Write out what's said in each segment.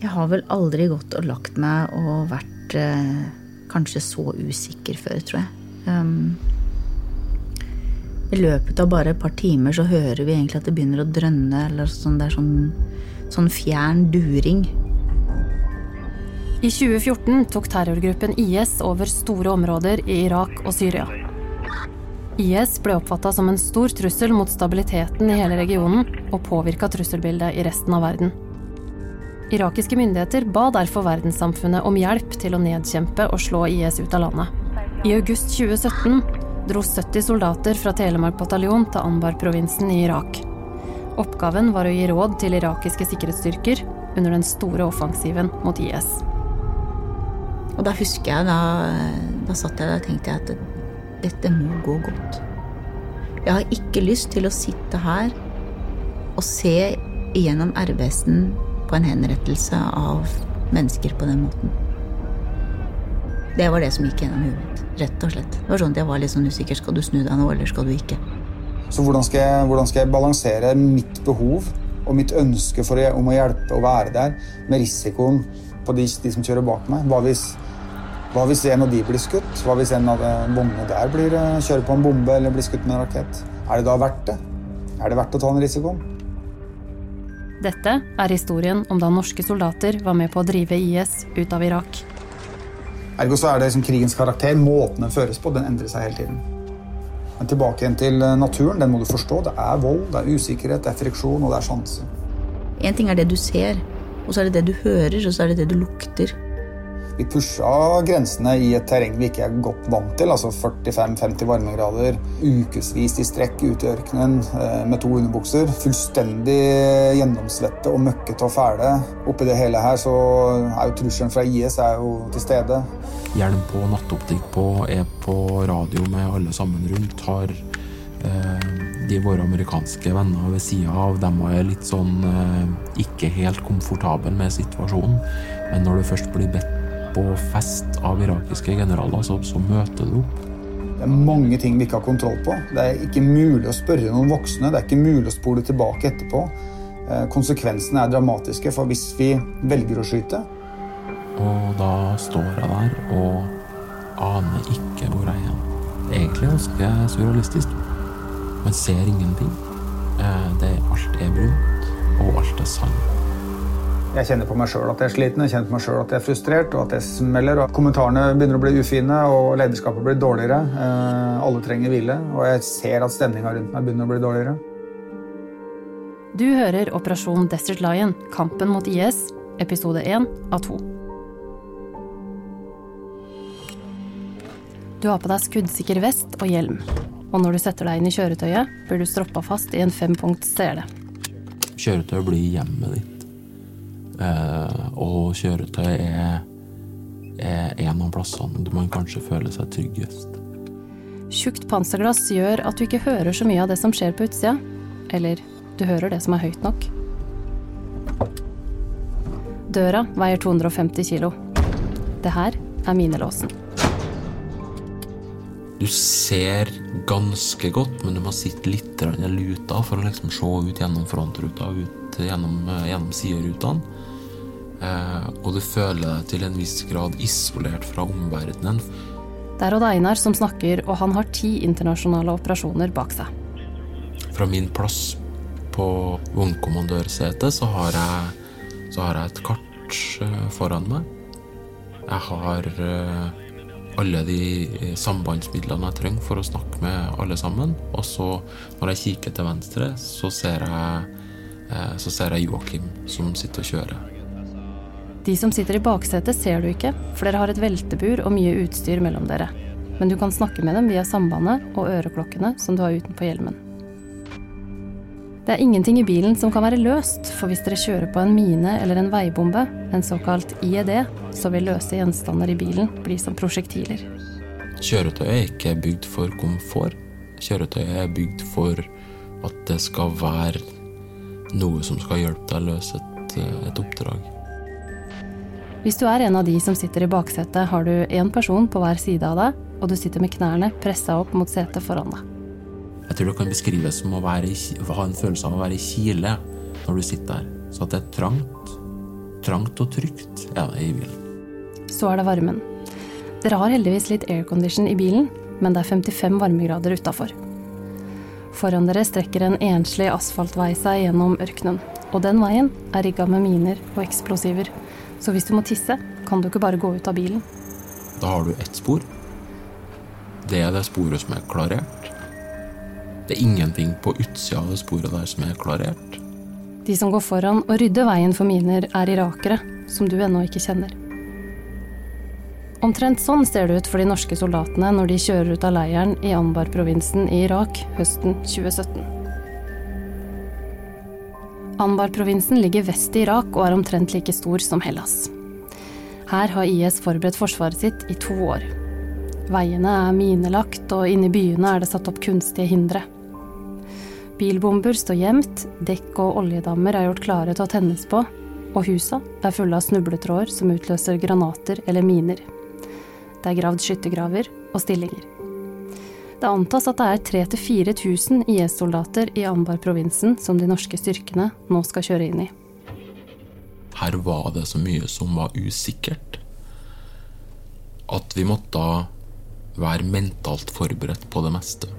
Jeg har vel aldri gått og lagt meg og vært eh, kanskje så usikker før, tror jeg. Um, I løpet av bare et par timer så hører vi egentlig at det begynner å drønne. eller sånn, Det er sånn, sånn fjern during. I 2014 tok terrorgruppen IS over store områder i Irak og Syria. IS ble oppfatta som en stor trussel mot stabiliteten i hele regionen og påvirka trusselbildet i resten av verden. Irakiske myndigheter ba derfor verdenssamfunnet om hjelp til å nedkjempe og slå IS ut av landet. I august 2017 dro 70 soldater fra Telemark bataljon til Anbar-provinsen i Irak. Oppgaven var å gi råd til irakiske sikkerhetsstyrker under den store offensiven mot IS. Og da husker jeg, da, da satt jeg der og tenkte at dette må gå godt. Jeg har ikke lyst til å sitte her og se igjennom RBS-en på en henrettelse av mennesker på den måten. Det var det som gikk gjennom huet mitt. Rett og slett. Det var sånn at Jeg var litt sånn usikker. Skal du snu deg nå, eller skal du ikke? Så hvordan skal jeg, hvordan skal jeg balansere mitt behov og mitt ønske å, om å hjelpe og være der, med risikoen på de, de som kjører bak meg? Hva hvis, hva hvis, en av de blir skutt? Hva hvis en av vognene der blir, eh, kjører på en bombe eller blir skutt med en rakett? Er det da verdt det? Er det verdt å ta den risikoen? Dette er historien om da norske soldater var med på å drive IS ut av Irak. Ergo så er det som krigens karakter. Måten den føres på, den endrer seg hele tiden. Men tilbake igjen til eh, naturen. Den må du forstå. Det er vold, det er usikkerhet, det er friksjon og det er sjanse. Én ting er det du ser, og så er det det du hører, og så er det det du lukter. Vi pusha grensene i et terreng vi ikke er godt vant til, altså 45-50 varmegrader. Ukevis i strekk ute i ørkenen eh, med to underbukser. Fullstendig gjennomsvette og møkkete og fæle. Oppi det hele her så er jo trusselen fra IS er jo til stede. Hjelm på, nattoptikk på, er på radio med alle sammen rundt. Har eh, de våre amerikanske venner ved sida av. De er litt sånn eh, ikke helt komfortable med situasjonen. Men når du først blir bedt på fest av irakiske generaler, så, så møter du opp. Det er mange ting vi ikke har kontroll på. Det er ikke mulig å spørre noen voksne. Det er ikke mulig å spole tilbake etterpå. Eh, konsekvensene er dramatiske for hvis vi velger å skyte. Og da står jeg der og aner ikke hvor jeg er. Egentlig ganske surrealistisk. Man ser ingenting. Eh, det, alt er brunt, og alt er sand. Jeg kjenner på meg sjøl at jeg er sliten, jeg kjenner på meg selv at jeg er frustrert og at jeg smeller. og Kommentarene begynner å bli ufine, og lederskapet blir dårligere. Eh, alle trenger hvile, og jeg ser at stemninga rundt meg begynner å bli dårligere. Du hører Operasjon Desert Lion, kampen mot IS, episode 1 av 2. Du har på deg skuddsikker vest og hjelm. Og når du setter deg inn i kjøretøyet, blir du stroppa fast i en fempunkts sele. Kjøretøyet blir hjemmet ditt. Eh, og kjøretøy er, er en av plassene man kanskje føler seg tryggest. Tjukt panserglass gjør at du ikke hører så mye av det som skjer på utsida. Eller du hører det som er høyt nok. Døra veier 250 kilo. Det her er minelåsen. Du ser ganske godt, men du må sitte litt luta for å liksom se ut gjennom frontruta, ut gjennom, gjennom siderutene. Eh, og du føler deg til en viss grad isolert fra omverdenen. Det er Odd Einar som snakker, og han har ti internasjonale operasjoner bak seg. Fra min plass på vognkommandørsetet så har jeg, så har jeg et kart eh, foran meg. Jeg har eh, alle de sambandsmidlene jeg trenger for å snakke med alle sammen. Og så, når jeg kikker til venstre, så ser jeg, så ser jeg Joakim som sitter og kjører. De som sitter i baksetet, ser du ikke, for dere har et veltebur og mye utstyr mellom dere. Men du kan snakke med dem via sambandet og øreklokkene som du har utenpå hjelmen. Det er ingenting i bilen som kan være løst, for hvis dere kjører på en mine eller en veibombe, en såkalt IED, så vil løse gjenstander i bilen bli som prosjektiler. Kjøretøyet er ikke bygd for komfort. Kjøretøyet er bygd for at det skal være noe som skal hjelpe deg å løse et, et oppdrag. Hvis du er en av de som sitter i baksetet, har du én person på hver side av deg, og du sitter med knærne pressa opp mot setet foran deg. Jeg tror det kan beskrives som å, være, ha en følelse av å være i kile når du sitter der. Så at det er trangt, trangt og trygt er det i bilen. Så er det varmen. Dere har heldigvis litt aircondition i bilen, men det er 55 varmegrader utafor. Foran dere strekker en enslig asfaltvei seg gjennom ørkenen. Og den veien er rigga med miner og eksplosiver. Så hvis du må tisse, kan du ikke bare gå ut av bilen. Da har du ett spor. Det er det sporet som er klarert. Det er ingenting på utsida av det sporet der som er klarert. De som går foran og rydder veien for miner, er irakere, som du ennå ikke kjenner. Omtrent sånn ser det ut for de norske soldatene når de kjører ut av leiren i Anbar-provinsen i Irak høsten 2017. Anbar-provinsen ligger vest i Irak og er omtrent like stor som Hellas. Her har IS forberedt forsvaret sitt i to år. Veiene er minelagt, og inne i byene er det satt opp kunstige hindre. Bilbomber står gjemt, dekk og oljedammer er gjort klare til å tennes på, og husa er fulle av snubletråder som utløser granater eller miner. Det er gravd skyttergraver og stillinger. Det antas at det er 3000-4000 IS-soldater i Anbar-provinsen som de norske styrkene nå skal kjøre inn i. Her var det så mye som var usikkert. At vi måtte være mentalt forberedt på det meste.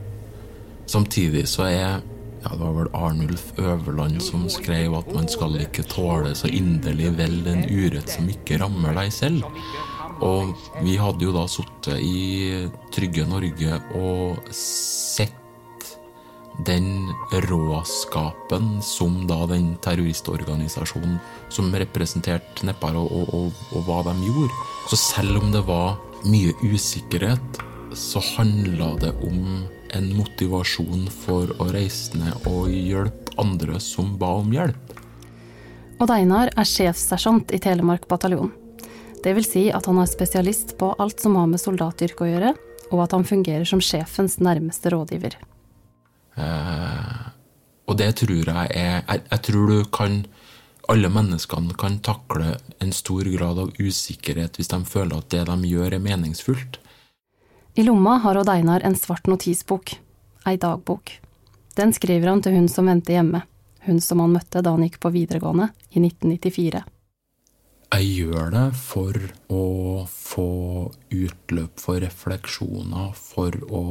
Samtidig så er ja, Det var vel Arnulf Øverland som skrev at man skal ikke tåle så inderlig vel en urett som ikke rammer deg selv. Og vi hadde jo da sittet i trygge Norge og sett den råskapen som da den terroristorganisasjonen som representerte Nepal, og, og, og, og, hva de gjorde. Så selv om det var mye usikkerhet, så handla det om en motivasjon for å reise ned og hjelpe andre som ba om hjelp. Odd Einar er sjefssersjant i Telemark bataljon. Det vil si at han er spesialist på alt som har med soldatyrket å gjøre, og at han fungerer som sjefens nærmeste rådgiver. Eh, og det tror jeg er jeg, jeg tror du kan alle menneskene kan takle en stor grad av usikkerhet hvis de føler at det de gjør, er meningsfullt. I lomma har Odd Einar en svart notisbok, ei dagbok. Den skriver han til hun som venter hjemme, hun som han møtte da han gikk på videregående i 1994. Jeg gjør det for å få utløp for refleksjoner, for å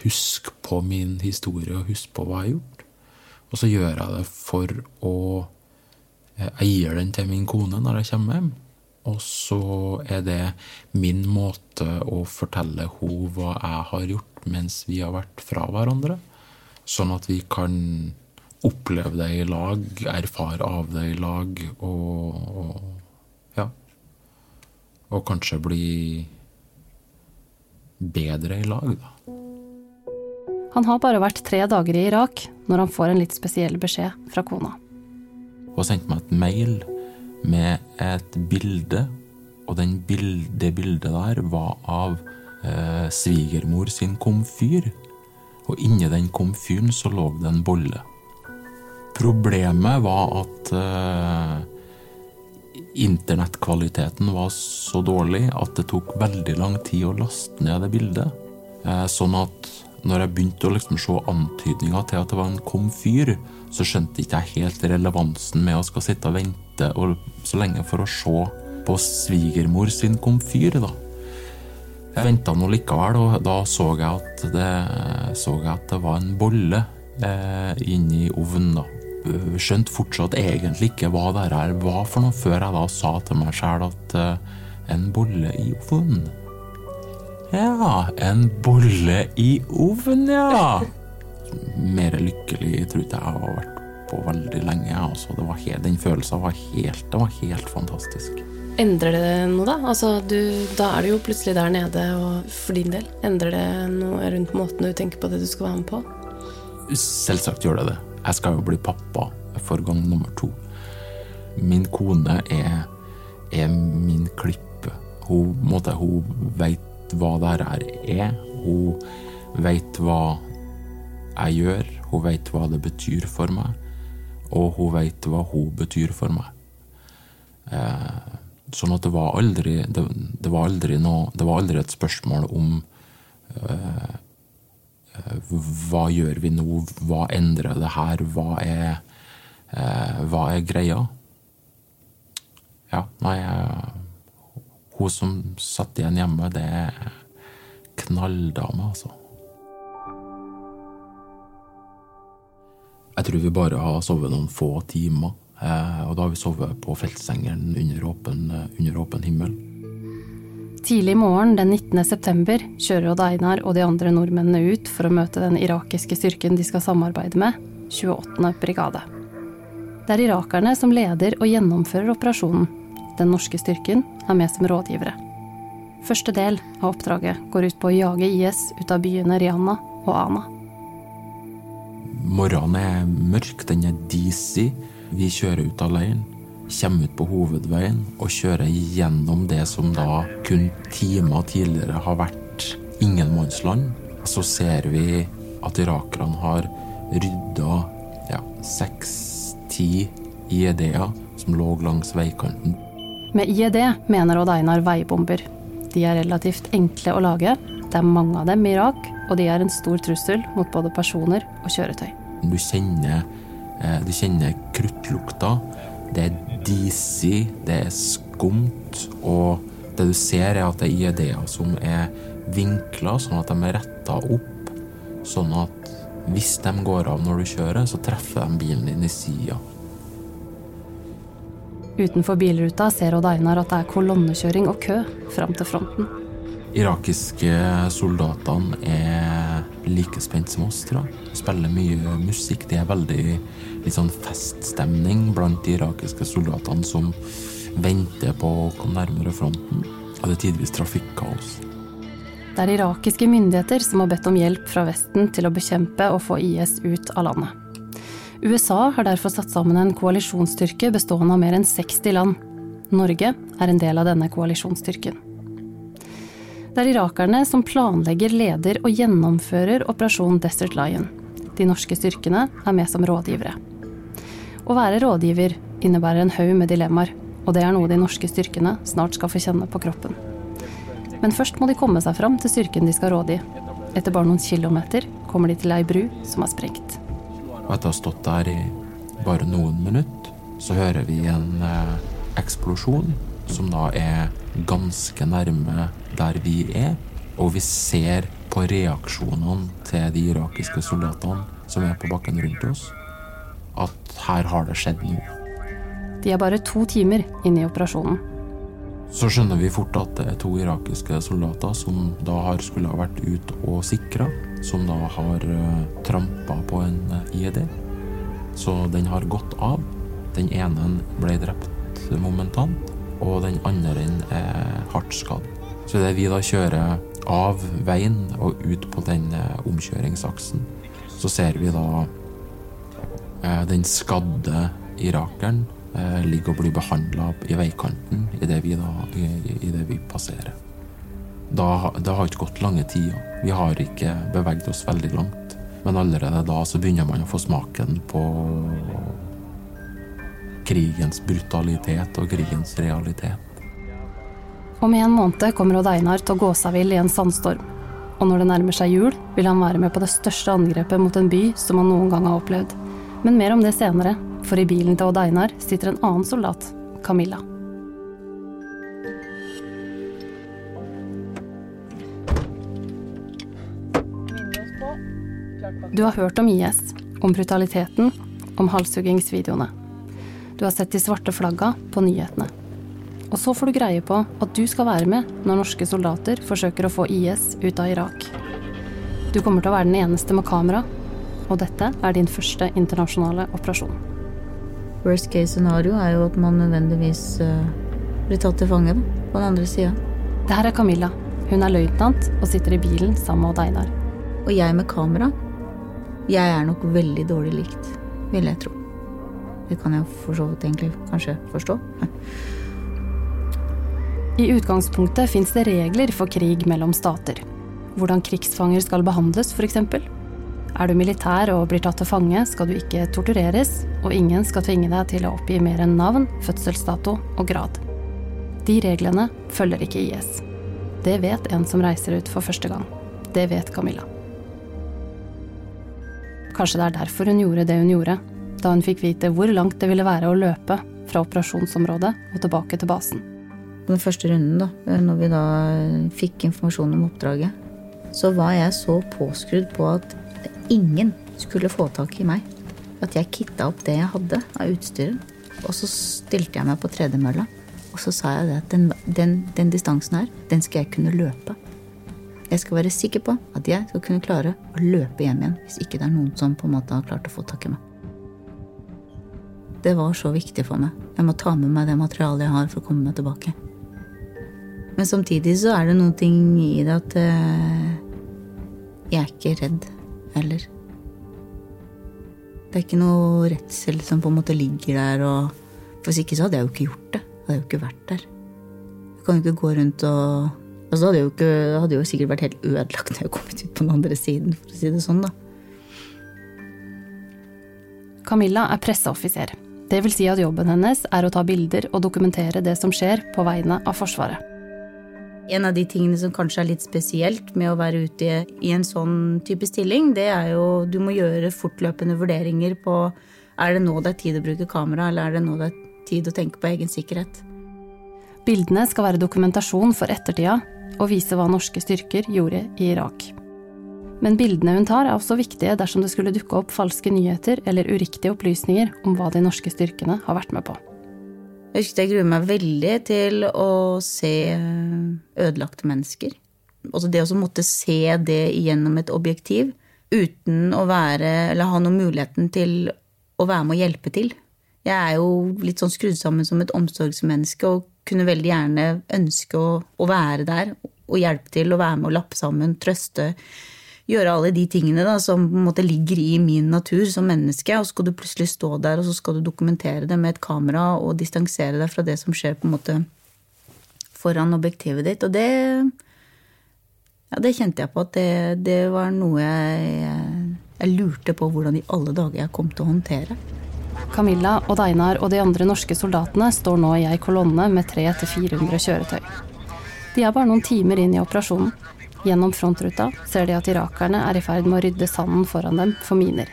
huske på min historie og huske på hva jeg har gjort. Og så gjør jeg det for å eh, Jeg gir den til min kone når jeg kommer hjem. Og så er det min måte å fortelle henne hva jeg har gjort mens vi har vært fra hverandre. Sånn at vi kan oppleve det i lag, erfare av det i lag og, og og kanskje bli bedre i lag, da. Han har bare vært tre dager i Irak når han får en litt spesiell beskjed fra kona. Hun sendte meg et mail med et bilde, og bild, det bildet der var av eh, svigermor sin komfyr. Og inni den komfyren så lå det en bolle. Problemet var at eh, Internettkvaliteten var så dårlig at det tok veldig lang tid å laste ned det bildet. Eh, sånn at når jeg begynte å liksom se antydninger til at det var en komfyr, så skjønte ikke jeg helt relevansen med å skal sitte og vente og så lenge for å se på svigermor sin komfyr. da. Jeg venta nå likevel, og da så jeg at det, så jeg at det var en bolle eh, inni ovnen. da skjønte fortsatt egentlig ikke hva det her var for noe, før jeg da sa til meg sjæl at uh, en bolle i ovnen. Ja, en bolle i ovnen, ja! Mer lykkelig tror ikke jeg har vært på veldig lenge. Altså, det var helt, den følelsen var helt, det var helt fantastisk. Endrer det noe, da? Altså, du, da er du jo plutselig der nede, og for din del. Endrer det noe rundt måten du tenker på det du skal være med på? Selvsagt gjør det det. Jeg skal jo bli pappa for gang nummer to. Min kone er, er min klippe. Hun, måtte, hun veit hva det her er. Hun veit hva jeg gjør. Hun veit hva det betyr for meg. Og hun veit hva hun betyr for meg. Eh, sånn at det var aldri det, det, var aldri noe Det var aldri et spørsmål om eh, hva gjør vi nå? Hva endrer det her? Hva er, eh, hva er greia? ja, nei Hun som satt igjen hjemme, det er knalldame, altså. Jeg tror vi bare har sovet noen få timer. Eh, og da har vi sovet på feltsengeren under åpen, under åpen himmel. Tidlig morgen den 19. september kjører Odd Einar og de andre nordmennene ut for å møte den irakiske styrken de skal samarbeide med, 28. brigade. Det er irakerne som leder og gjennomfører operasjonen. Den norske styrken er med som rådgivere. Første del av oppdraget går ut på å jage IS ut av byene Rihanna og Ana. Morgenen er mørk, den er disig. Vi kjører ut av leiren kommer ut på hovedveien og kjører gjennom det som da kun timer tidligere har vært ingenmannsland. Så ser vi at irakerne har rydda ja, seks-ti IED-er som lå langs veikanten. Med IED mener Odd Einar veibomber. De er relativt enkle å lage. Det er mange av dem i Irak, og de er en stor trussel mot både personer og kjøretøy. Du kjenner, eh, du kjenner kruttlukta. Det er disig, det er skumt, og det du ser, er at det er IED-er som er vinkla, sånn at de er retta opp. Sånn at hvis de går av når du kjører, så treffer de bilen din i sida. Utenfor bilruta ser Odd Einar at det er kolonnekjøring og kø fram til fronten. Irakiske soldatene er like spent som oss, tror jeg. De spiller mye musikk. Det er veldig litt sånn feststemning blant de irakiske soldatene som venter på å komme nærmere fronten. Og det er tidvis trafikkaos. Det er irakiske myndigheter som har bedt om hjelp fra Vesten til å bekjempe og få IS ut av landet. USA har derfor satt sammen en koalisjonsstyrke bestående av mer enn 60 land. Norge er en del av denne koalisjonsstyrken. Det er irakerne som planlegger, leder og gjennomfører operasjon Desert Lion. De norske styrkene er med som rådgivere. Å være rådgiver innebærer en haug med dilemmaer, og det er noe de norske styrkene snart skal få kjenne på kroppen. Men først må de komme seg fram til styrken de skal rådgi. Etter bare noen kilometer kommer de til ei bru som er sprengt. Etter å ha stått der i bare noen minutter, så hører vi en eh, eksplosjon som da er ganske nærme der vi er. Og vi ser på reaksjonene til de irakiske soldatene som er på bakken rundt oss, at her har det skjedd noe. De er bare to timer inne i operasjonen. Så skjønner vi fort at det er to irakiske soldater som da har skulle ha vært ute og sikra, som da har eh, trampa på en uh, IED. Så den har gått av. Den ene ble drept momentant, og den andre er hardt skadd. Så det vi da kjører av veien og ut på den eh, omkjøringsaksen, så ser vi da eh, den skadde irakeren ligger ligge og bli behandla i veikanten idet vi, i det vi passerer. Da, det har ikke gått lange tider. Vi har ikke beveget oss veldig langt. Men allerede da så begynner man å få smaken på krigens brutalitet og krigens realitet. Om en måned kommer Odd Einar til å gå seg vill i en sandstorm. Og når det nærmer seg jul, vil han være med på det største angrepet mot en by som han noen gang har opplevd. Men mer om det senere, for i bilen til Odd Einar sitter en annen soldat, Camilla. Du har hørt om IS, om brutaliteten, om halshuggingsvideoene. Du har sett de svarte flagga på nyhetene. Og så får du greie på at du skal være med når norske soldater forsøker å få IS ut av Irak. Du kommer til å være den eneste med kamera, og dette er din første internasjonale operasjon. Worst case scenario er jo at man nødvendigvis uh, blir tatt til fange på den andre sida. Det her er Camilla. Hun er løytnant og sitter i bilen sammen med Odd Einar. Og jeg med kamera, jeg er nok veldig dårlig likt, vil jeg tro. Det kan jeg for så vidt egentlig kanskje forstå. I utgangspunktet fins det regler for krig mellom stater. Hvordan krigsfanger skal behandles, f.eks. Er du militær og blir tatt til fange, skal du ikke tortureres, og ingen skal tvinge deg til å oppgi mer enn navn, fødselsdato og grad. De reglene følger ikke IS. Det vet en som reiser ut for første gang. Det vet Camilla. Kanskje det er derfor hun gjorde det hun gjorde, da hun fikk vite hvor langt det ville være å løpe fra operasjonsområdet og tilbake til basen. Den første runden, da, når vi da fikk informasjon om oppdraget, så var jeg så påskrudd på at ingen skulle få tak i meg. At jeg kitta opp det jeg hadde av utstyret. Og så stilte jeg meg på tredemølla. Og så sa jeg det at den, den, den distansen her, den skal jeg kunne løpe. Jeg skal være sikker på at jeg skal kunne klare å løpe hjem igjen hvis ikke det er noen som på en måte har klart å få tak i meg. Det var så viktig for meg. Jeg må ta med meg det materialet jeg har for å komme meg tilbake. Men samtidig så er det noen ting i det at uh, jeg er ikke redd heller. Det er ikke noe redsel som på en måte ligger der og hvis ikke så hadde jeg jo ikke gjort det. Jeg hadde jo ikke vært der. Jeg kan jo ikke gå rundt og Altså, hadde, jo ikke, hadde jo sikkert vært helt ødelagt når jeg kommet ut på den andre siden, for å si det sånn, da. Camilla er presseoffiser. Det vil si at jobben hennes er å ta bilder og dokumentere det som skjer på vegne av Forsvaret. En av de tingene som kanskje er litt spesielt med å være ute i en sånn type stilling, det er jo du må gjøre fortløpende vurderinger på er det nå det er tid å bruke kamera, eller er det nå det er tid å tenke på egen sikkerhet. Bildene skal være dokumentasjon for ettertida, og vise hva norske styrker gjorde i Irak. Men bildene hun tar er også viktige dersom det skulle dukke opp falske nyheter eller uriktige opplysninger om hva de norske styrkene har vært med på. Jeg husker jeg gruer meg veldig til å se ødelagte mennesker. Altså det å måtte se det gjennom et objektiv uten å være Eller ha noen muligheten til å være med å hjelpe til. Jeg er jo litt sånn skrudd sammen som et omsorgsmenneske og kunne veldig gjerne ønske å, å, være der og hjelpe til å være med å lappe sammen, trøste. Gjøre alle de tingene da, som på en måte ligger i min natur som menneske. Og så skal du plutselig stå der og så skal du dokumentere det med et kamera og distansere deg fra det som skjer på en måte foran objektivet ditt. Og det, ja, det kjente jeg på at det, det var noe jeg, jeg lurte på hvordan i alle dager jeg kom til å håndtere. Camilla, og Einar og de andre norske soldatene står nå i ei kolonne med 300-400 kjøretøy. De er bare noen timer inn i operasjonen. Gjennom frontruta ser de at irakerne er i ferd med å rydde sanden foran dem for miner.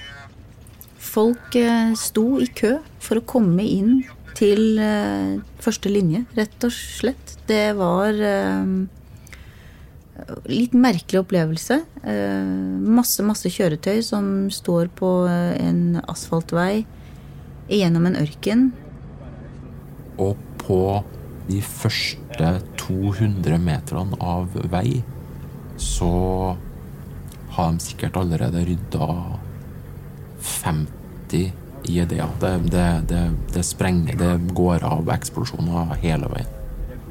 Folk eh, sto i kø for å komme inn til eh, første linje, rett og slett. Det var eh, litt merkelig opplevelse. Masse, masse kjøretøy som står på en asfaltvei gjennom en ørken. Og på de første 200 meterne av vei så har de sikkert allerede rydda 50 IED-er. Det, det, det, det, sprenger, det går av eksplosjoner hele veien.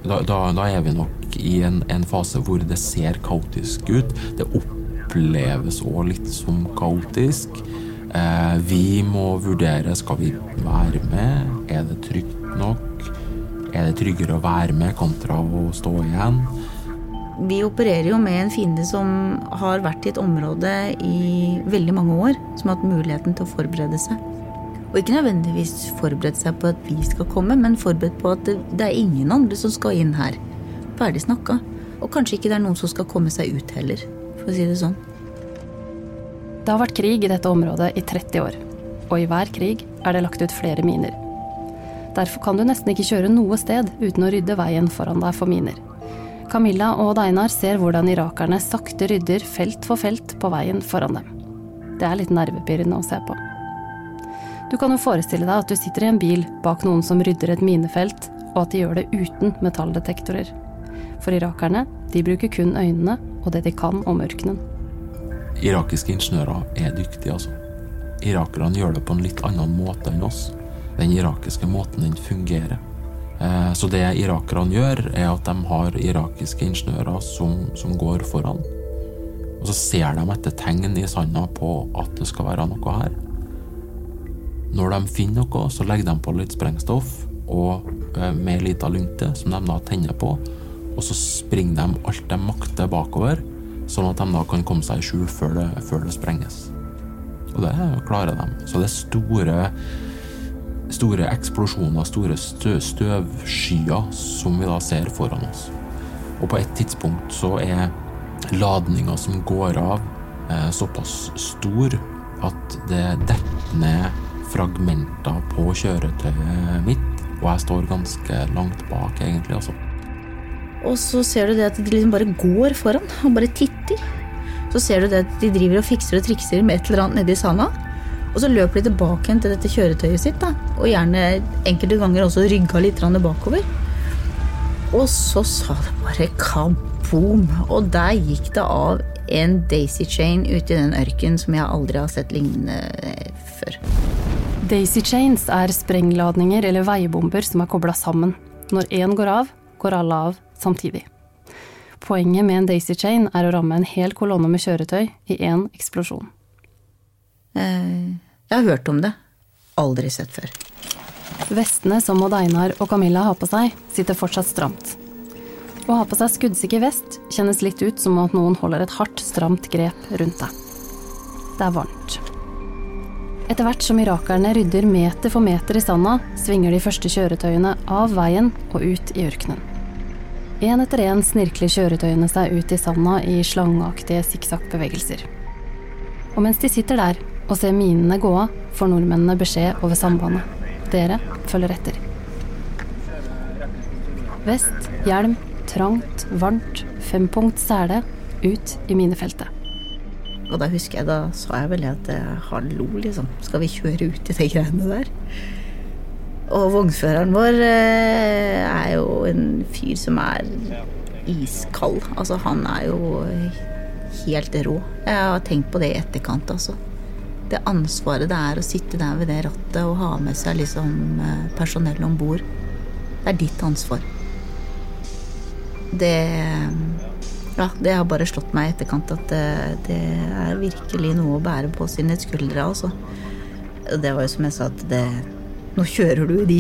Da, da, da er vi nok i en, en, fase hvor det ser kaotisk ut. Det oppleves òg litt som kaotisk. Eh, vi må vurdere skal vi være med. Er det trygt nok? Er det tryggere å være med kontra å stå igjen? Vi opererer jo med en fiende som har vært i et område i veldig mange år. Som har hatt muligheten til å forberede seg. Og ikke nødvendigvis forberedt seg på at vi skal komme, men forberedt på at det er ingen andre som skal inn her. Ferdig snakka. Og kanskje ikke det er noen som skal komme seg ut heller, for å si det sånn. Det har vært krig i dette området i 30 år, og i hver krig er det lagt ut flere miner. Derfor kan du nesten ikke kjøre noe sted uten å rydde veien foran deg for miner. Camilla og Deinar ser hvordan irakerne sakte rydder felt for felt på veien foran dem. Det er litt nervepirrende å se på. Du kan jo forestille deg at du sitter i en bil bak noen som rydder et minefelt, og at de gjør det uten metalldetektorer. For irakerne, de bruker kun øynene og det de kan om ørkenen. Irakiske ingeniører er dyktige, altså. Irakerne gjør det på en litt annen måte enn oss. Den irakiske måten den fungerer. Eh, så det irakerne gjør, er at de har irakiske ingeniører som, som går foran. Og så ser de etter tegn i sanda på at det skal være noe her. Når de finner noe, så legger de på litt sprengstoff og eh, med ei lita lunte som de da tenner på, og så springer de alt de makter bakover sånn at de da kan komme seg i skjul før det, før det sprenges. Og det klarer de. Så det er store, store eksplosjoner, store stø, støvskyer som vi da ser foran oss. Og på et tidspunkt så er ladninga som går av, eh, såpass stor at det detter ned fragmenter på kjøretøyet mitt. Og jeg står ganske langt bak, egentlig. altså. Og så ser du det at de liksom bare går foran og bare titter. Så ser du det at de driver og fikser og trikser med et eller annet nedi sanda. Og så løper de tilbake igjen til dette kjøretøyet sitt, da. og gjerne enkelte ganger også rygga litt bakover. Og så sa det bare kaboom, og der gikk det av en daisy chain ute i den ørkenen som jeg aldri har sett lignende før. Daisy chains er sprengladninger eller veibomber som er kobla sammen. Når én går av, går alle av samtidig. Poenget med en daisy chain er å ramme en hel kolonne med kjøretøy i én eksplosjon. Eh, jeg har hørt om det. Aldri sett før. Vestene som Odd Einar og Camilla har på seg, sitter fortsatt stramt. Å ha på seg skuddsikker vest kjennes litt ut som at noen holder et hardt, stramt grep rundt deg. Det er varmt. Etter hvert som irakerne rydder meter for meter i sanda, svinger de første kjøretøyene av veien og ut i ørkenen. Én etter én snirkler kjøretøyene seg ut i sanda i slangeaktige sikksakkbevegelser. Og mens de sitter der og ser minene gå av, får nordmennene beskjed over sambandet. Dere følger etter. Vest, hjelm, trangt, varmt, fempunkt sele, ut i minefeltet. Og da husker jeg, da sa jeg vel at eh, hallo, liksom. Skal vi kjøre ut i de greiene der? Og vognføreren vår eh, er jo en fyr som er iskald. Altså, han er jo helt rå. Jeg har tenkt på det i etterkant, altså. Det ansvaret det er å sitte der ved det rattet og ha med seg liksom eh, personell om bord. Det er ditt ansvar det ja, det har bare slått meg i etterkant at det, det, er virkelig noe å bære på sine skuldre, altså. Det var jo som jeg sa, at det Nå kjører du i de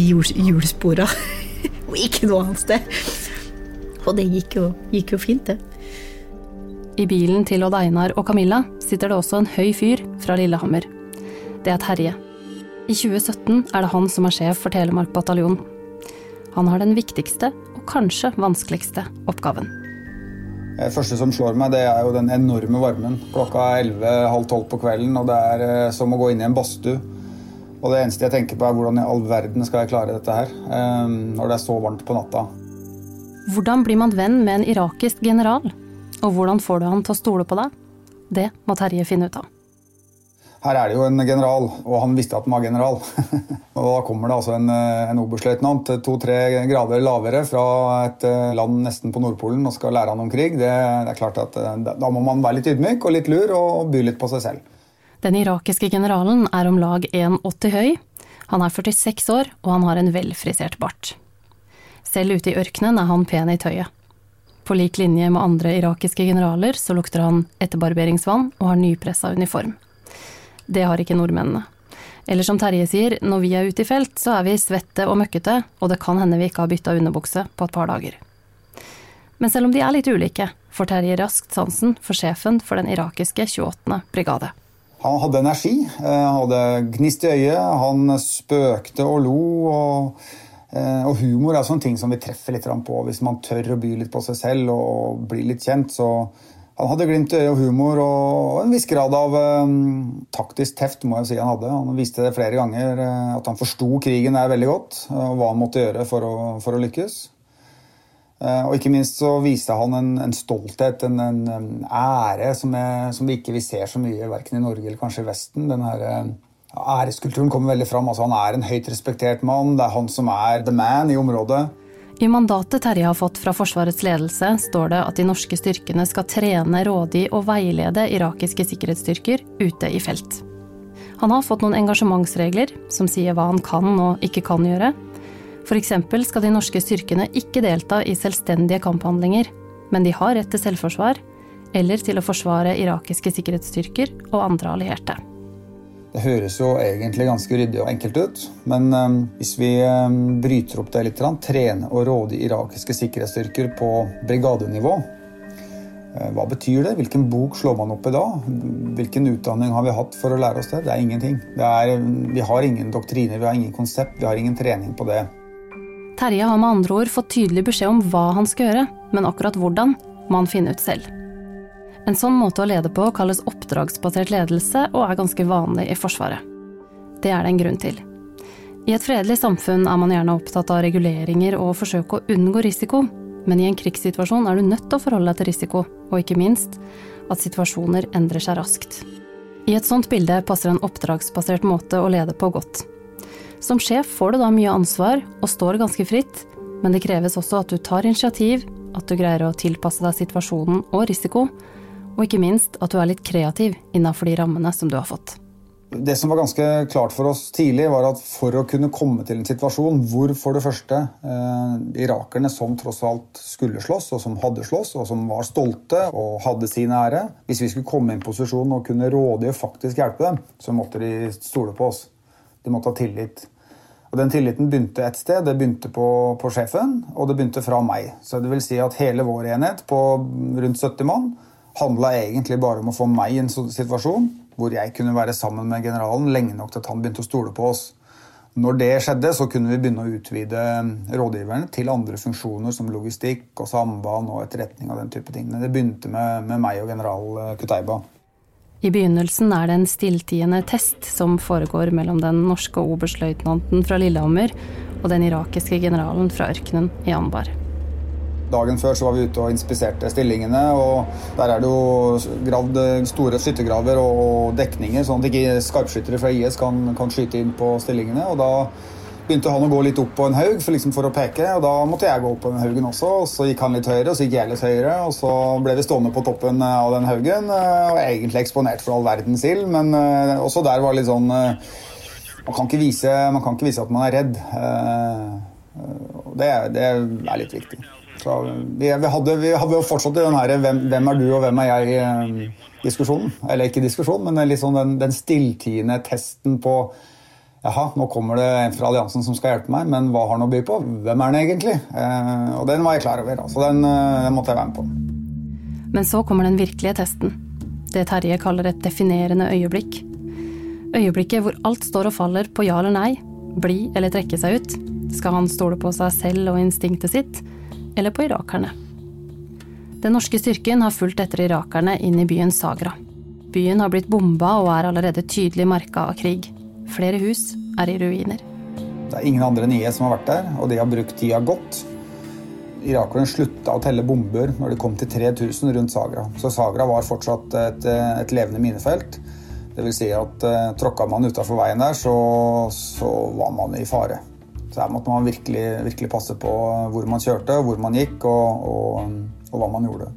hjulspora, og ikke noe annet sted. Og det gikk jo, gikk jo fint, det. I bilen til Odd Einar og Camilla sitter det også en høy fyr fra Lillehammer. Det er Terje. I 2017 er det han som er sjef for Telemark bataljon. Han har den viktigste og kanskje vanskeligste oppgaven. Det første som slår meg, det er jo den enorme varmen. Klokka er 11-halv 12 på kvelden, og det er eh, som å gå inn i en badstue. Og det eneste jeg tenker på, er hvordan i all verden skal jeg klare dette her eh, når det er så varmt på natta. Hvordan blir man venn med en irakisk general? Og hvordan får du han til å stole på deg? Det må Terje finne ut av. Her er det jo en general, og han visste at han var general. og Da kommer det altså en, eh, en oberstløytnant to-tre grader lavere fra et eh, land nesten på Nordpolen og skal lære han om krig. Det, det er klart at eh, Da må man være litt ydmyk og litt lur og by litt på seg selv. Den irakiske generalen er om lag 1,80 høy. Han er 46 år, og han har en velfrisert bart. Selv ute i ørkenen er han pen i tøyet. På lik linje med andre irakiske generaler så lukter han etterbarberingsvann og har nypressa uniform. Det har ikke nordmennene. Eller som Terje sier, når vi er ute i felt, så er vi svette og møkkete, og det kan hende vi ikke har bytta underbukse på et par dager. Men selv om de er litt ulike, får Terje raskt sansen for sjefen for den irakiske 28. brigade. Han hadde energi, eh, han hadde gnist i øyet, han spøkte og lo. og... Eh, og humor er sånne ting som vi treffer litt på. Hvis man tør å by litt på seg selv og bli litt kjent, så, han hadde glimt i øyet og humor og en viss grad av um, taktisk teft. må jeg si Han hadde. Han viste det flere ganger uh, at han forsto krigen der veldig godt. Uh, og hva han måtte gjøre for å, for å lykkes. Og ikke minst så viste han en, en stolthet, en, en, ære, som, jeg, som, vi ikke ser så mye verken i Norge eller kanskje i Vesten. Den her, æreskulturen kommer veldig fram. Altså, han er en høyt respektert mann. Det er han som er the man i området. I mandatet Terje har fått fra Forsvarets ledelse, står det at de norske styrkene skal trene, rådgi og veilede irakiske sikkerhetsstyrker ute i felt. Han har fått noen engasjementsregler som sier hva han kan og ikke kan gjøre. F.eks. skal de norske styrkene ikke delta i selvstendige kamphandlinger, men de har rett til selvforsvar eller til å forsvare irakiske sikkerhetsstyrker og andre allierte. Det høres jo egentlig ganske ryddig og enkelt ut, men um, hvis vi um, bryter opp det litt, trene og råde irakiske sikkerhetsstyrker på brigadenivå, uh, hva betyr det? Hvilken bok slår man opp i da? Hvilken utdanning har vi hatt for å lære oss det? Det er ingenting. Det er, vi har ingen doktriner, vi har ingen konsept, vi har ingen trening på det. Terje har med andre ord fått tydelig beskjed om hva han skal gjøre, men akkurat hvordan må han finne ut selv. En sånn måte å lede på kalles oppdragsbasert ledelse og er ganske vanlig i Forsvaret. Det er det en grunn til. I et fredelig samfunn er man gjerne opptatt av reguleringer og forsøke å unngå risiko, men i en krigssituasjon er du nødt til å forholde deg til risiko, og ikke minst at situasjoner endrer seg raskt. I et sånt bilde passer en oppdragsbasert måte å lede på godt. Som sjef får du da mye ansvar og står ganske fritt, men det kreves også at du tar initiativ, at du greier å tilpasse deg situasjonen og risiko, og ikke minst at du er litt kreativ innafor de rammene som du har fått. Det som var ganske klart for oss tidlig, var at for å kunne komme til en situasjon hvor for det første eh, irakerne som tross alt skulle slåss, og som hadde slåss, og som var stolte og hadde sin ære Hvis vi skulle komme i en posisjon og kunne rådige og faktisk hjelpe dem, så måtte de stole på oss. De måtte ha tillit. Og Den tilliten begynte et sted. Det begynte på, på sjefen, og det begynte fra meg. Så det vil si at hele vår enhet på rundt 70 mann handla egentlig bare om å få meg i en situasjon hvor jeg kunne være sammen med generalen lenge nok til at han begynte å stole på oss. Når det skjedde, så kunne vi begynne å utvide rådgiverne til andre funksjoner som logistikk og samband og etterretning. og den type ting. Det begynte med, med meg og general Kuteiba. I begynnelsen er det en stilltiende test som foregår mellom den norske oberstløytnanten fra Lillehammer og den irakiske generalen fra ørkenen i Anbar. Dagen før så var vi ute og inspiserte stillingene. og Der er det jo gravd store skyttergraver og dekninger, sånn at ikke skarpskyttere fra IS kan, kan, skyte inn på stillingene. og da begynte han å gå litt opp på en haug for, liksom for, å peke, og da måtte jeg gå opp på den haugen også. og Så gikk han litt høyere, og så gikk jeg litt høyere, og så ble vi stående på toppen av den haugen. Og egentlig eksponert for all verdens ild, men eh, også der var det litt sånn eh, man kan, vise, man kan ikke vise, at man er redd. Eh, det, det er litt viktig. Så vi, vi, hadde, vi hadde jo fortsatt i den her hvem, hvem, er du og hvem er jeg-diskusjonen. Eh, Eller ikke diskusjon, men sånn den, den stilltiende testen på Jaha, nå kommer det en fra alliansen som skal hjelpe meg, men hva har han å by på? Hvem er den egentlig? Eh, og den var jeg klar over, så den, eh, den måtte jeg være med på. Men så kommer den virkelige testen. Det Terje kaller et definerende øyeblikk. Øyeblikket hvor alt står og faller på ja eller nei, bli eller trekke seg ut. Skal han stole på seg selv og instinktet sitt? Eller på irakerne. Den norske styrken har fulgt etter irakerne inn i byen Sagra. Byen har blitt bomba og er allerede tydelig merka av krig. Flere hus er i ruiner. Det er ingen andre enn IS som har vært der, og de har brukt tida godt. Irakerne slutta å telle bomber når de kom til 3000 rundt Sagra. Så Sagra var fortsatt et, et levende minefelt. Vil si at eh, tråkka man utafor veien der, så, så var man i fare. Så her måtte man virkelig, virkelig passe på hvor man kjørte, hvor man gikk og, og, og hva man gjorde.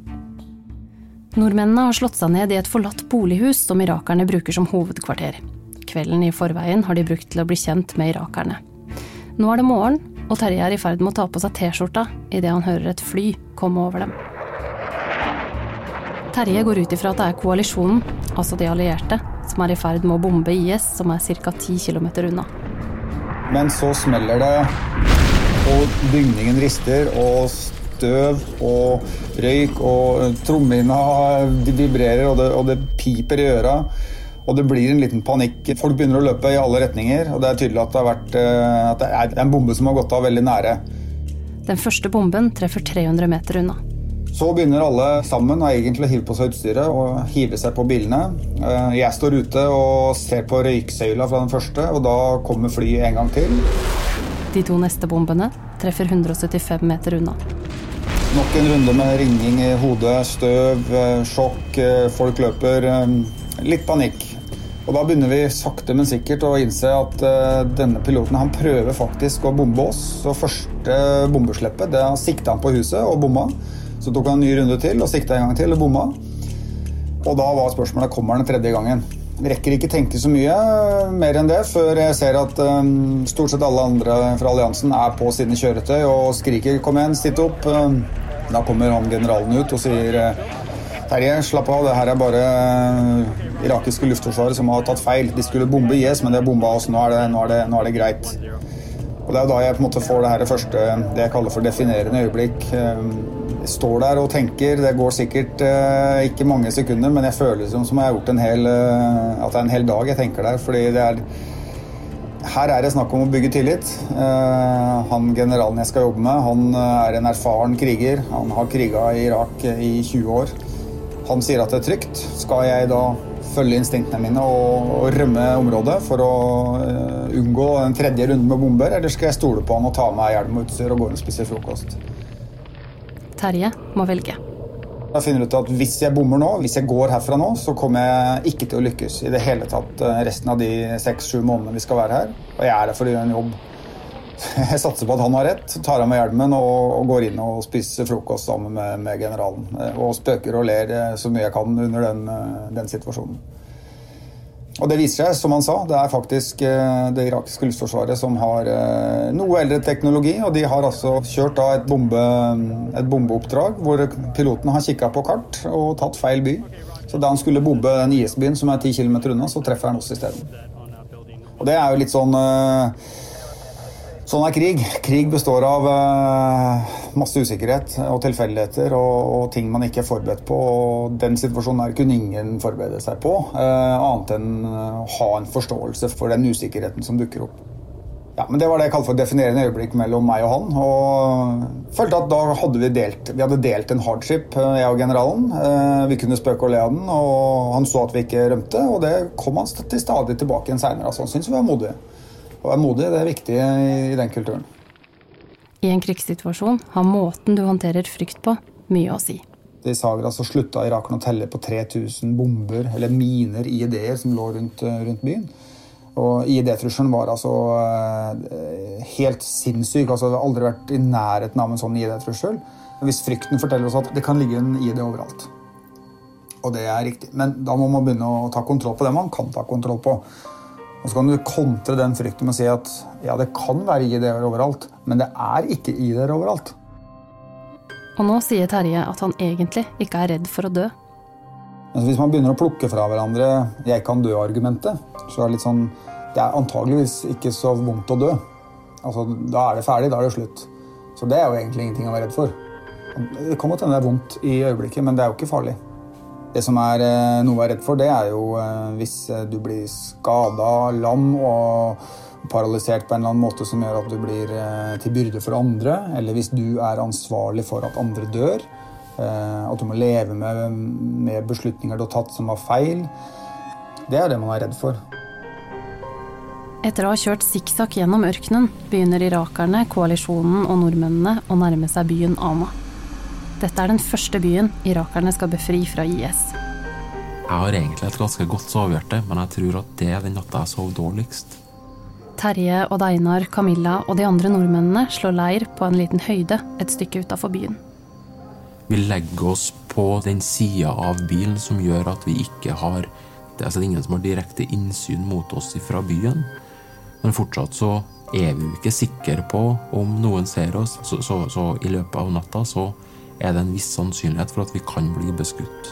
Nordmennene har slått seg ned i et forlatt bolighus som irakerne bruker som hovedkvarter. Kvelden i forveien har de brukt til å bli kjent med irakerne. Nå er det morgen, og Terje er i ferd med å ta på seg T-skjorta idet han hører et fly komme over dem. Terje går ut ifra at det er koalisjonen, altså de allierte, som er i ferd med å bombe IS, som er ca. 10 km unna. Men så smeller det, og bygningen rister, og støv og røyk, og trommehinna vibrerer, og det, og det piper i øra. Og det blir en liten panikk. Folk begynner å løpe i alle retninger. Og det er tydelig at det, vært, eh, at det er en bombe som har gått av veldig nære. Den første bomben treffer 300 meter unna. Så begynner alle sammen og egentlig å hive på seg utstyret og hive seg på bilene. Eh, jeg står ute og ser på røyksøyla fra den første, og da kommer flyet en gang til. De to neste bombene treffer 175 meter unna. Nok en runde med ringing i hodet, støv, eh, sjokk, eh, folk løper. Litt panikk. Og Da begynner vi sakte, men sikkert å innse at denne piloten han prøver faktisk å bombe oss. Så første bombesleppet det sikta han på huset og bomma. Så tok han en ny runde til og sikta en gang til og bomma. Og da var spørsmålet kommer den tredje gangen. Rekker ikke tenke så mye mer enn det før jeg ser at um, stort sett alle andre fra alliansen er på sine kjøretøy og skriker 'kom igjen, sitt opp'. Um, da kommer han generalen ut og sier Terje, slapp av, det her er bare uh, irakiske luftforsvaret som har tatt feil. De skulle bombe IS, men de har bomba oss. Nå er, det, nå, er det, nå er det greit. Og Det er da jeg på en måte får det her første, det jeg kaller for definerende øyeblikk. Um, står der og tenker. Det går sikkert eh, ikke mange sekunder, men jeg føler som, som jeg har gjort en hel, eh, at det er en hel dag jeg tenker der. fordi det er her er det snakk om å bygge tillit. Eh, han generalen jeg skal jobbe med, han eh, er en erfaren kriger. Han har kriga i Irak i 20 år. Han sier at det er trygt. Skal jeg da følge instinktene mine og, rømme området for å unngå en tredje runde med bomber, eller skal jeg stole på han og ta meg hjelm og utstyr og gå og spise frokost? Terje må velge. Jeg finner ut at Hvis jeg bommer nå, hvis jeg går herfra nå, så kommer jeg ikke til å lykkes i det hele tatt resten av de seks-sju månedene vi skal være her. Og jeg er her for å gjøre en jobb. Jeg satser på at han har rett, tar av meg hjelmen og, går inn og spiser frokost sammen med, generalen. Og spøker og ler så mye jeg kan under den, den, situasjonen. Og det viser seg, som han sa, det er faktisk eh, det irakiske luftforsvaret som har eh, noe eldre teknologi. Og de har altså kjørt et, bombe, et bombeoppdrag hvor piloten har kikka på kart og tatt feil by. Så da han skulle bombe den IS-byen som er 10 km unna, så treffer han oss isteden. Og det er jo litt sånn uh, Sånn er krig. Krig består av uh, masse usikkerhet og tilfeldigheter og, og, ting man ikke er forberedt på. og Den situasjonen her kunne ingen forberede seg på, uh, annet enn å ha en forståelse for den usikkerheten som dukker opp. Ja, men Det var det jeg kalte for definerende øyeblikk mellom meg og han. og følte at Da hadde vi delt vi hadde delt en hardship, eh, jeg og generalen. Vi kunne spøke og le av den, og han så at vi ikke rømte. Og det kom han til stadig tilbake igjen seinere. Altså, han syntes vi var modige. Å være modig det er viktig i den kulturen. I en krigssituasjon har måten du håndterer frykt på, mye å si. I Sagra så slutta irakerne å telle på 3000 bomber, eller miner, IED-er, som lå rundt, rundt byen. Og IED-trusselen var altså eh, helt sinnssyk. altså Det har aldri vært i nærheten av en sånn IED-trussel. Hvis frykten forteller oss at det kan ligge en IED overalt. Og det er riktig. Men da må man begynne å ta kontroll på det man kan ta kontroll på. Og så kan du kontre den frykten med å si at ja, det kan være ID-er overalt, men det er ikke ID-er overalt. Og nå sier Terje at han egentlig ikke er redd for å dø. Altså, hvis man begynner å plukke fra hverandre 'jeg kan dø'-argumentet, så er det litt sånn Det er antageligvis ikke så vondt å dø. Altså, Da er det ferdig, da er det slutt. Så det er jo egentlig ingenting å være redd for. Det kan godt hende det er vondt i øyeblikket, men det er jo ikke farlig. Det som er eh, noe å være redd for, det er jo eh, hvis eh, du blir skada, lam og paralysert på en eller annen måte som gjør at du blir til byrde for andre, eller hvis du er ansvarlig for at andre dør. At du må leve med, med beslutninger du har tatt som var feil. Det er det man er redd for. Etter å ha kjørt sikksakk gjennom ørkenen begynner irakerne, koalisjonen og nordmennene å nærme seg byen Ama. Dette er den første byen irakerne skal befri fra IS. Jeg har egentlig et ganske godt sovehjerte, men jeg tror at det er den natta jeg sov dårligst. Terje, Odd Einar, Camilla og de andre nordmennene slår leir på en liten høyde et stykke utafor byen. Vi legger oss på den sida av bilen som gjør at vi ikke har Det er altså ingen som har direkte innsyn mot oss fra byen, men fortsatt så er vi jo ikke sikre på om noen ser oss, så, så, så i løpet av natta så er det en viss sannsynlighet for at vi kan bli beskutt.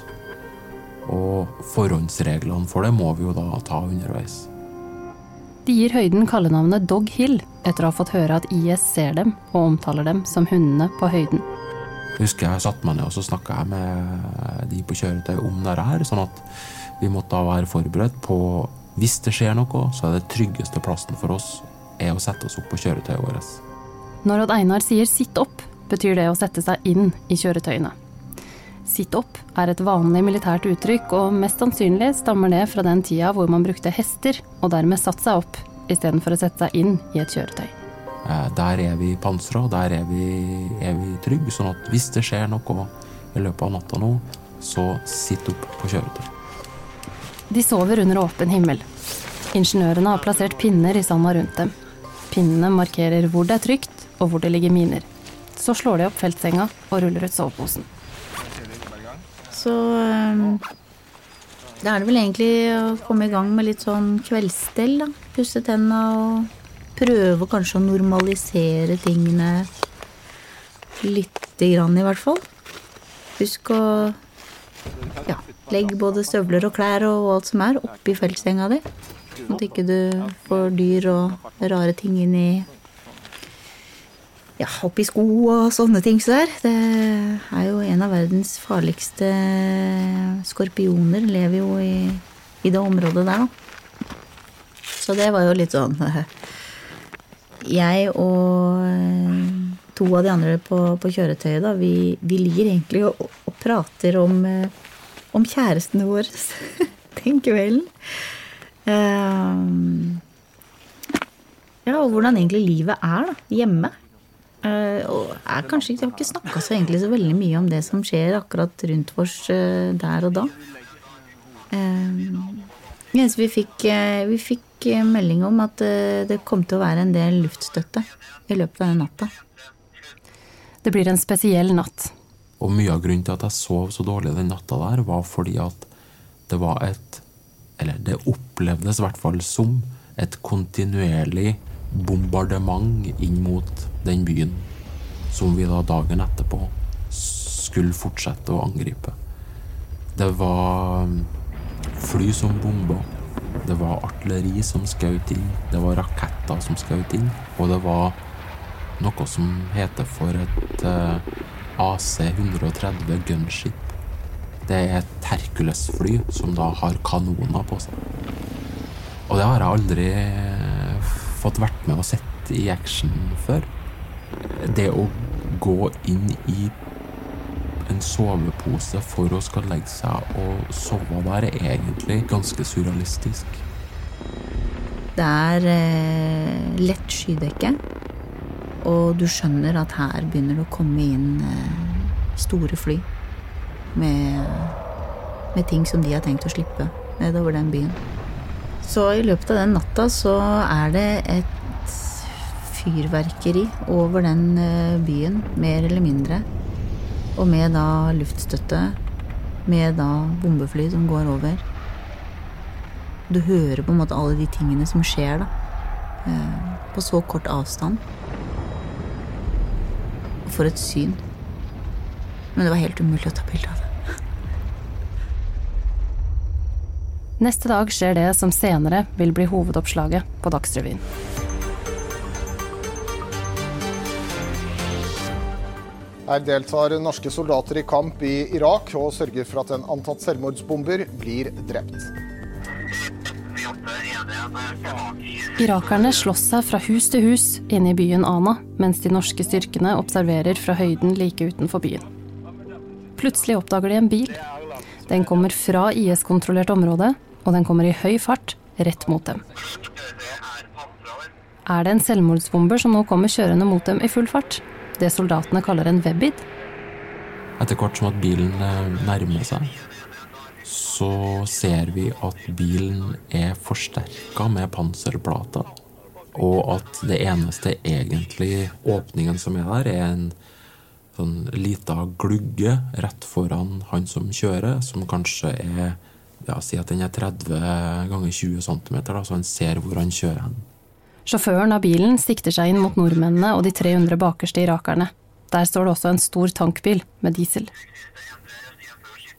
Og forhåndsreglene for det må vi jo da ta underveis. De gir høyden kallenavnet Dog Hill etter å ha fått høre at IS ser dem og omtaler dem som hundene på høyden. Jeg husker jeg satte meg ned og så snakka med de på kjøretøy om dette her, sånn at vi måtte da være forberedt på hvis det skjer noe, så er det tryggeste plassen for oss er å sette oss opp på kjøretøyet vårt. Når Odd Einar sier 'sitt opp', betyr det å sette seg inn i kjøretøyene. Sitt opp er et vanlig militært uttrykk, og mest sannsynlig stammer det fra den tida hvor man brukte hester, og dermed satt seg opp, istedenfor å sette seg inn i et kjøretøy. Eh, der er vi pansra, der er vi, er vi trygge, sånn at hvis det skjer noe i løpet av natta nå, så sitt opp på kjøretøy. De sover under åpen himmel. Ingeniørene har plassert pinner i sanda rundt dem. Pinnene markerer hvor det er trygt, og hvor det ligger miner. Så slår de opp feltsenga og ruller ut soveposen. Så um, da er det vel egentlig å komme i gang med litt sånn kveldsstell, da. Pusse tenna og prøve kanskje å normalisere tingene lite grann, i hvert fall. Husk å ja, legge både støvler og klær og alt som er, oppi feltsenga di. Sånn at ikke du får dyr og rare ting inn i ja, oppi sko og sånne ting så der. Det er jo en av verdens farligste skorpioner. Lever jo i, i det området der, da. Så det var jo litt sånn Jeg og to av de andre på, på kjøretøyet, da, vi, vi ligger egentlig og, og prater om, eh, om kjærestene våre. den kvelden. Um, ja, og hvordan egentlig livet er da, hjemme. Eh, og er kanskje, Jeg har ikke snakka så, så veldig mye om det som skjer akkurat rundt oss eh, der og da. Yes, vi fikk, vi fikk melding om at det kom til å være en del luftstøtte i løpet av den natta. Det blir en spesiell natt. Og mye av grunnen til at jeg sov så dårlig den natta der, var fordi at det var et Eller det opplevdes i hvert fall som et kontinuerlig bombardement inn mot den byen som vi da dagen etterpå skulle fortsette å angripe. Det var fly som bomba. Det var artilleri som skjøt inn. Det var raketter som skjøt inn. Og det var noe som heter for et uh, AC-130 gunship. Det er et Hercules-fly som da har kanoner på seg. Og det har jeg aldri fått vært med og sett i action før. Det å gå inn i en sovepose for å skal legge seg og sove der, er egentlig ganske surrealistisk. Det er eh, lett skydekke. Og du skjønner at her begynner det å komme inn eh, store fly med, med ting som de har tenkt å slippe nedover den byen. Så i løpet av den natta så er det et fyrverkeri over den eh, byen, mer eller mindre. Og med da luftstøtte, med da bombefly som går over. Du hører på en måte alle de tingene som skjer, da. Eh, på så kort avstand. For et syn. Men det var helt umulig å ta bilde av det. Neste dag skjer det som senere vil bli hovedoppslaget på Dagsrevyen. Her deltar norske soldater i kamp i Irak og sørger for at en antatt selvmordsbomber blir drept. Irakerne slåss seg fra hus til hus inne i byen Ana, mens de norske styrkene observerer fra høyden like utenfor byen. Plutselig oppdager de en bil. Den kommer fra IS-kontrollert område, og den kommer i høy fart rett mot dem. Er det en selvmordsbomber som nå kommer kjørende mot dem i full fart? Det soldatene kaller en webbid? Etter hvert som at bilen eh, nærmer seg, så ser vi at bilen er forsterka med panserplater. Og at det eneste egentlig åpningen som er der, er en sånn lita glugge rett foran han som kjører, som kanskje er ja, Si at den er 30 ganger 20 cm, da, så han ser hvor han kjører hen. Sjåføren av bilen sikter seg inn mot nordmennene og de 300 bakerste irakerne. Der står det også en stor tankbil med diesel.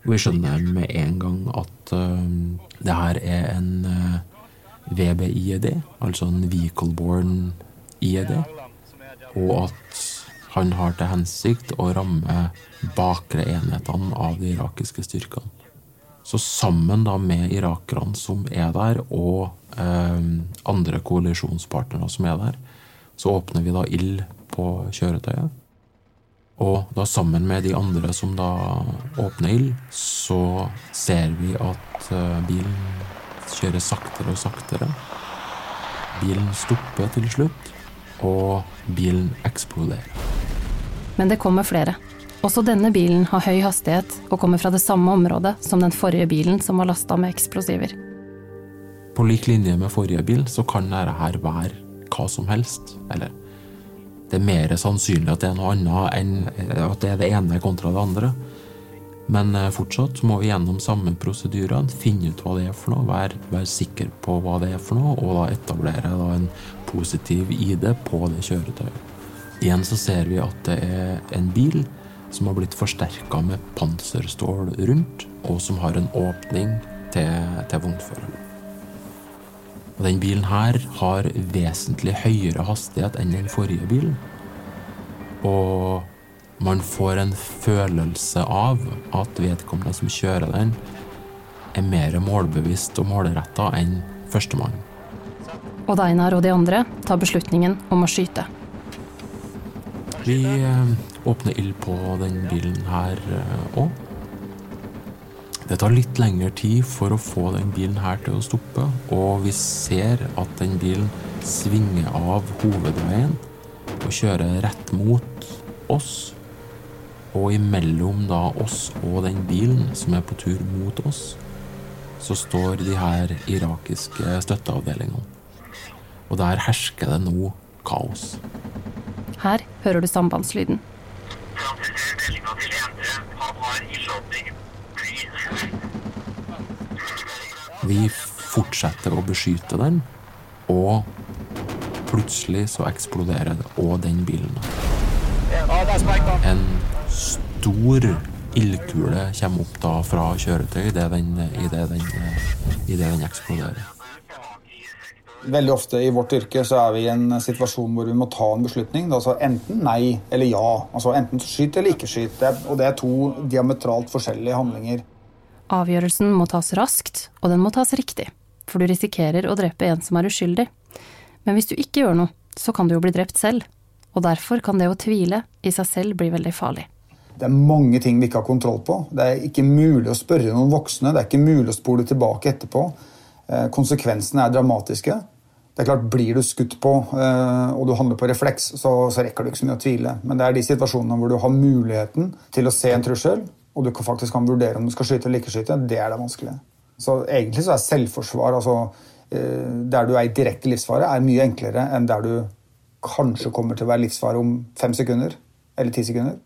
Vi skjønner med en gang at uh, det her er en uh, eh, VBIED, altså en Vehicle-born IED, og at han har til hensikt å ramme bakre enhetene av de irakiske styrkene. Så sammen da med irakerne som er der, og eh, andre koalisjonspartnere som er der, så åpner vi da ild på kjøretøyet. Og da sammen med de andre som da åpner ild, så ser vi at eh, bilen kjører saktere og saktere. Bilen stopper til slutt, og bilen eksploderer. Men det kommer flere. Også denne bilen har høy hastighet og kommer fra det samme området som den forrige bilen som var lasta med eksplosiver. På lik linje med forrige bil så kan dette her være hva som helst. Eller det er mer sannsynlig at det er noe annet enn at det er det ene kontra det andre. Men eh, fortsatt må vi gjennom samme prosedyrene finne ut hva det er for noe, være, være sikker på hva det er for noe, og da etablere da en positiv ID på det kjøretøyet. Igjen så ser vi at det er en bil som har blitt forsterka med panserstål rundt, og som har en åpning til, til vognføreren. Og den bilen her har vesentlig høyere hastighet enn den forrige bilen. Og man får en følelse av at vedkommende som kjører den, er mer målbevisst og målretta enn førstemann. Og Einar og de andre tar beslutningen om å skyte. Vi åpner ild på den bilen her òg. Eh, Det tar litt lengre tid for å få den bilen her til å stoppe, og vi ser at den bilen svinger av hovedveien og kjører rett mot oss. Og imellom da oss og den bilen som er på tur mot oss, så står de her irakiske støtteavdelingene. Og der hersker det nå kaos. Her hører du sambandslyden. Vi fortsetter å beskytte den, og plutselig så eksploderer det og den bilen. En stor ildkule kommer opp da fra kjøretøy idet den, den, i det den eksploderer. Veldig ofte i vårt yrke så er vi i en situasjon hvor vi må ta en beslutning. Altså enten nei eller ja. Altså Enten skyt eller ikke skyt. Og det er to diametralt forskjellige handlinger. Avgjørelsen må tas raskt, og den må tas riktig. For du risikerer å drepe en som er uskyldig. Men hvis du ikke gjør noe, så kan du jo bli drept selv. Og derfor kan det å tvile i seg selv bli veldig farlig. Det er mange ting vi ikke har kontroll på. Det er ikke mulig å spørre noen voksne. Det er ikke mulig å spole tilbake etterpå. Eh, konsekvensene er dramatiske. Det er klart, Blir du skutt på eh, og du handler på refleks, så, så, rekker du ikke så mye å tvile. Men det er de situasjonene hvor du har muligheten til å se en trussel, og du faktisk kan vurdere om du skal skyte eller ikke skyte, det er det vanskelige. Så egentlig så er selvforsvar, altså eh, der du er i direkte livsfare, er mye enklere enn der du kanskje kommer til å være livsfare om fem sekunder eller ti sekunder.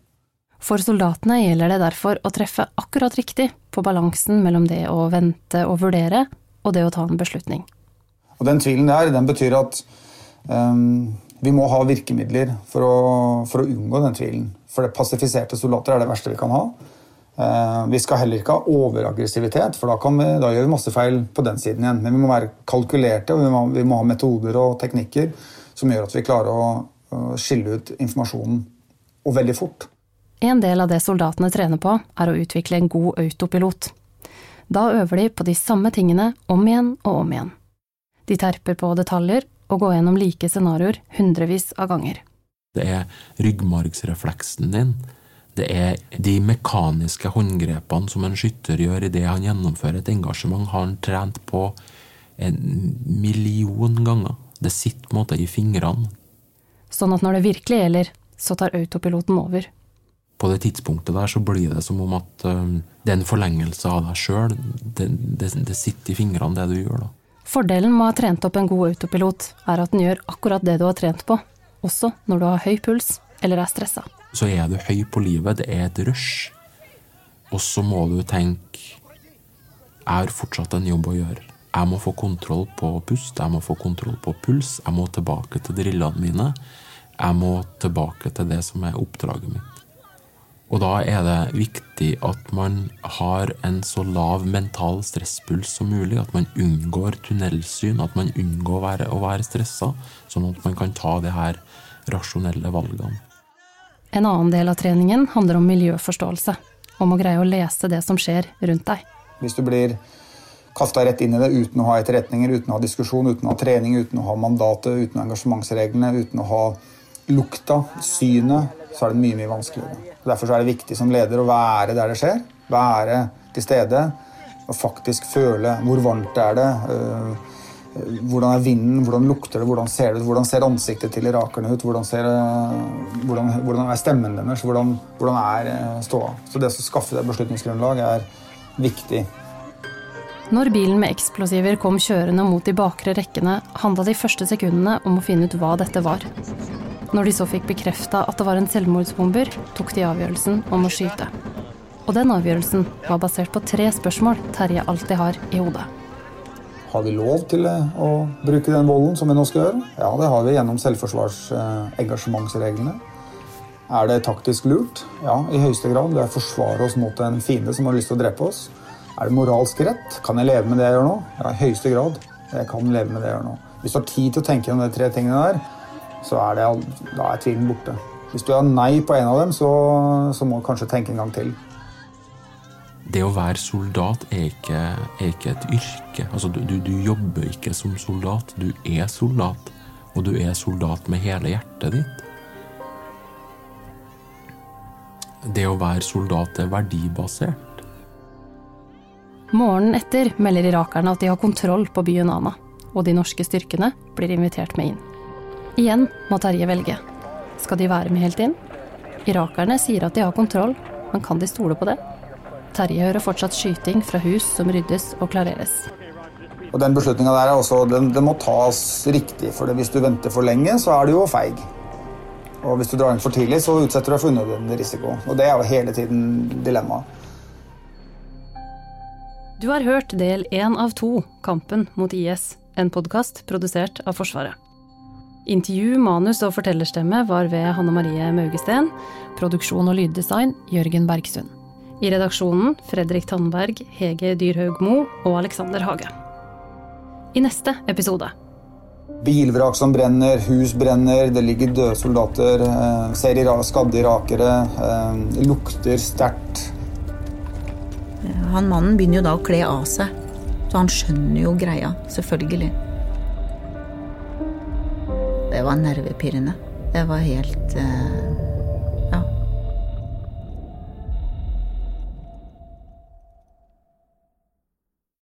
For soldatene gjelder det derfor å treffe akkurat riktig på balansen mellom det å vente og vurdere, og det å ta en beslutning. Og Den tvilen der den betyr at um, vi må ha virkemidler for å, for å, unngå den tvilen. For det passifiserte soldater er det verste vi kan ha. Uh, vi skal heller ikke ha overaggressivitet, for da, vi, da, gjør vi masse feil på den siden igjen. Men vi må være kalkulerte, og vi må, vi må ha metoder og teknikker som gjør at vi klarer å, å skille ut informasjonen, og veldig fort. En del av det soldatene trener på, er å utvikle en god autopilot. Da øver de på de samme tingene om igjen og om igjen. De terper på detaljer og går gjennom like scenarioer hundrevis av ganger. Det er ryggmargsrefleksen din. Det er de mekaniske håndgrepene som en skytter gjør idet han gjennomfører et engasjement, har han trent på en million ganger. Det sitter på en måte i fingrene. Sånn at når det virkelig gjelder, så tar autopiloten over. På det tidspunktet der så blir det som om at det er en forlengelse av deg sjøl. Det, det, det, sitter i fingrene, det du gjør da. Fordelen med å ha trent opp en god autopilot, er at den gjør akkurat det du har trent på, også når du har høy puls eller er stressa. Så er du høy på livet, det er et rush. Og så må du tenke jeg har fortsatt en jobb å gjøre. Jeg må få kontroll på pust, jeg må få kontroll på puls, jeg må tilbake til drillene mine. Jeg må tilbake til det som er oppdraget mitt. Og da er det viktig at man har en så lav mental stresspuls som mulig, at man unngår tunnelsyn, at man unngår å være, å være stressa, sånn at man kan ta de her rasjonelle valgene. En annen del av treningen handler om miljøforståelse, om å greie å lese det som skjer rundt deg. Hvis du blir kasta rett inn i det uten å ha etterretninger, uten å ha diskusjon, uten å ha trening, uten å ha mandatet, uten engasjementsreglene, uten å ha lukta, synet, så er det mye mye vanskeligere. Derfor er det viktig som leder å være der det skjer. Være til stede og faktisk føle hvor varmt er det. Øh, hvordan er vinden, hvordan lukter det, hvordan ser det ut, hvordan ser ansiktet til irakerne ut? Hvordan, ser, hvordan, hvordan er stemmen deres? Hvordan, hvordan er øh, ståa? Så det å skaffe det beslutningsgrunnlag er viktig. Når bilen med eksplosiver kom kjørende mot de bakre rekkene, handla de første sekundene om å finne ut hva dette var. Når de så fikk bekrefta at det var en selvmordsbomber, tok de avgjørelsen om å skyte. Og den avgjørelsen var basert på tre spørsmål Terje alltid har i hodet. Har vi lov til å bruke den volden som vi nå skal gjøre? Ja, det har vi gjennom selvforsvarsengasjementsreglene. Er det taktisk lurt? Ja, i høyeste grad. Det er å forsvare oss mot en fiende som har lyst til å drepe oss. Er det moralsk rett? Kan jeg leve med det jeg gjør nå? Ja, i høyeste grad. Jeg kan leve med det jeg gjør nå. Hvis du har tid til å tenke gjennom de tre tingene der, så er, det, da er tvilen borte. Hvis du har nei på en av dem, så, så må du kanskje tenke en gang til. Det å være soldat er ikke, er ikke et yrke. Altså, du, du, du, jobber ikke som soldat. Du er soldat, og du er soldat med hele hjertet ditt. Det å være soldat er verdibasert. Morgenen etter melder irakerne at de har kontroll på byen Ana, og de norske styrkene blir invitert med inn. Igjen må Terje velge. Skal de være med helt inn? Irakerne sier at de har kontroll, men kan de stole på det? Terje hører fortsatt skyting fra hus som ryddes og klareres. Og den beslutninga der er også, den, den, må tas riktig, for hvis du venter for lenge, så er du jo feig. Og hvis du drar inn for tidlig, så utsetter du deg for unødvendig risiko. Og det er jo hele tiden dilemmaet. Du har hørt del én av to, Kampen mot IS, en podkast produsert av Forsvaret. Intervju, manus og fortellerstemme var ved Hanne Marie Maugesten. Produksjon og lyddesign Jørgen Bergsund. I redaksjonen Fredrik Tandberg, Hege Dyrhaug Mo og Alexander Hage. I neste episode Bilvrak som brenner, hus brenner, det ligger døde soldater. Eh, ser skadde irakere. Eh, lukter sterkt. Han mannen begynner jo da å kle av seg, så han skjønner jo greia. Selvfølgelig. Det var nervepirrende. Det var helt uh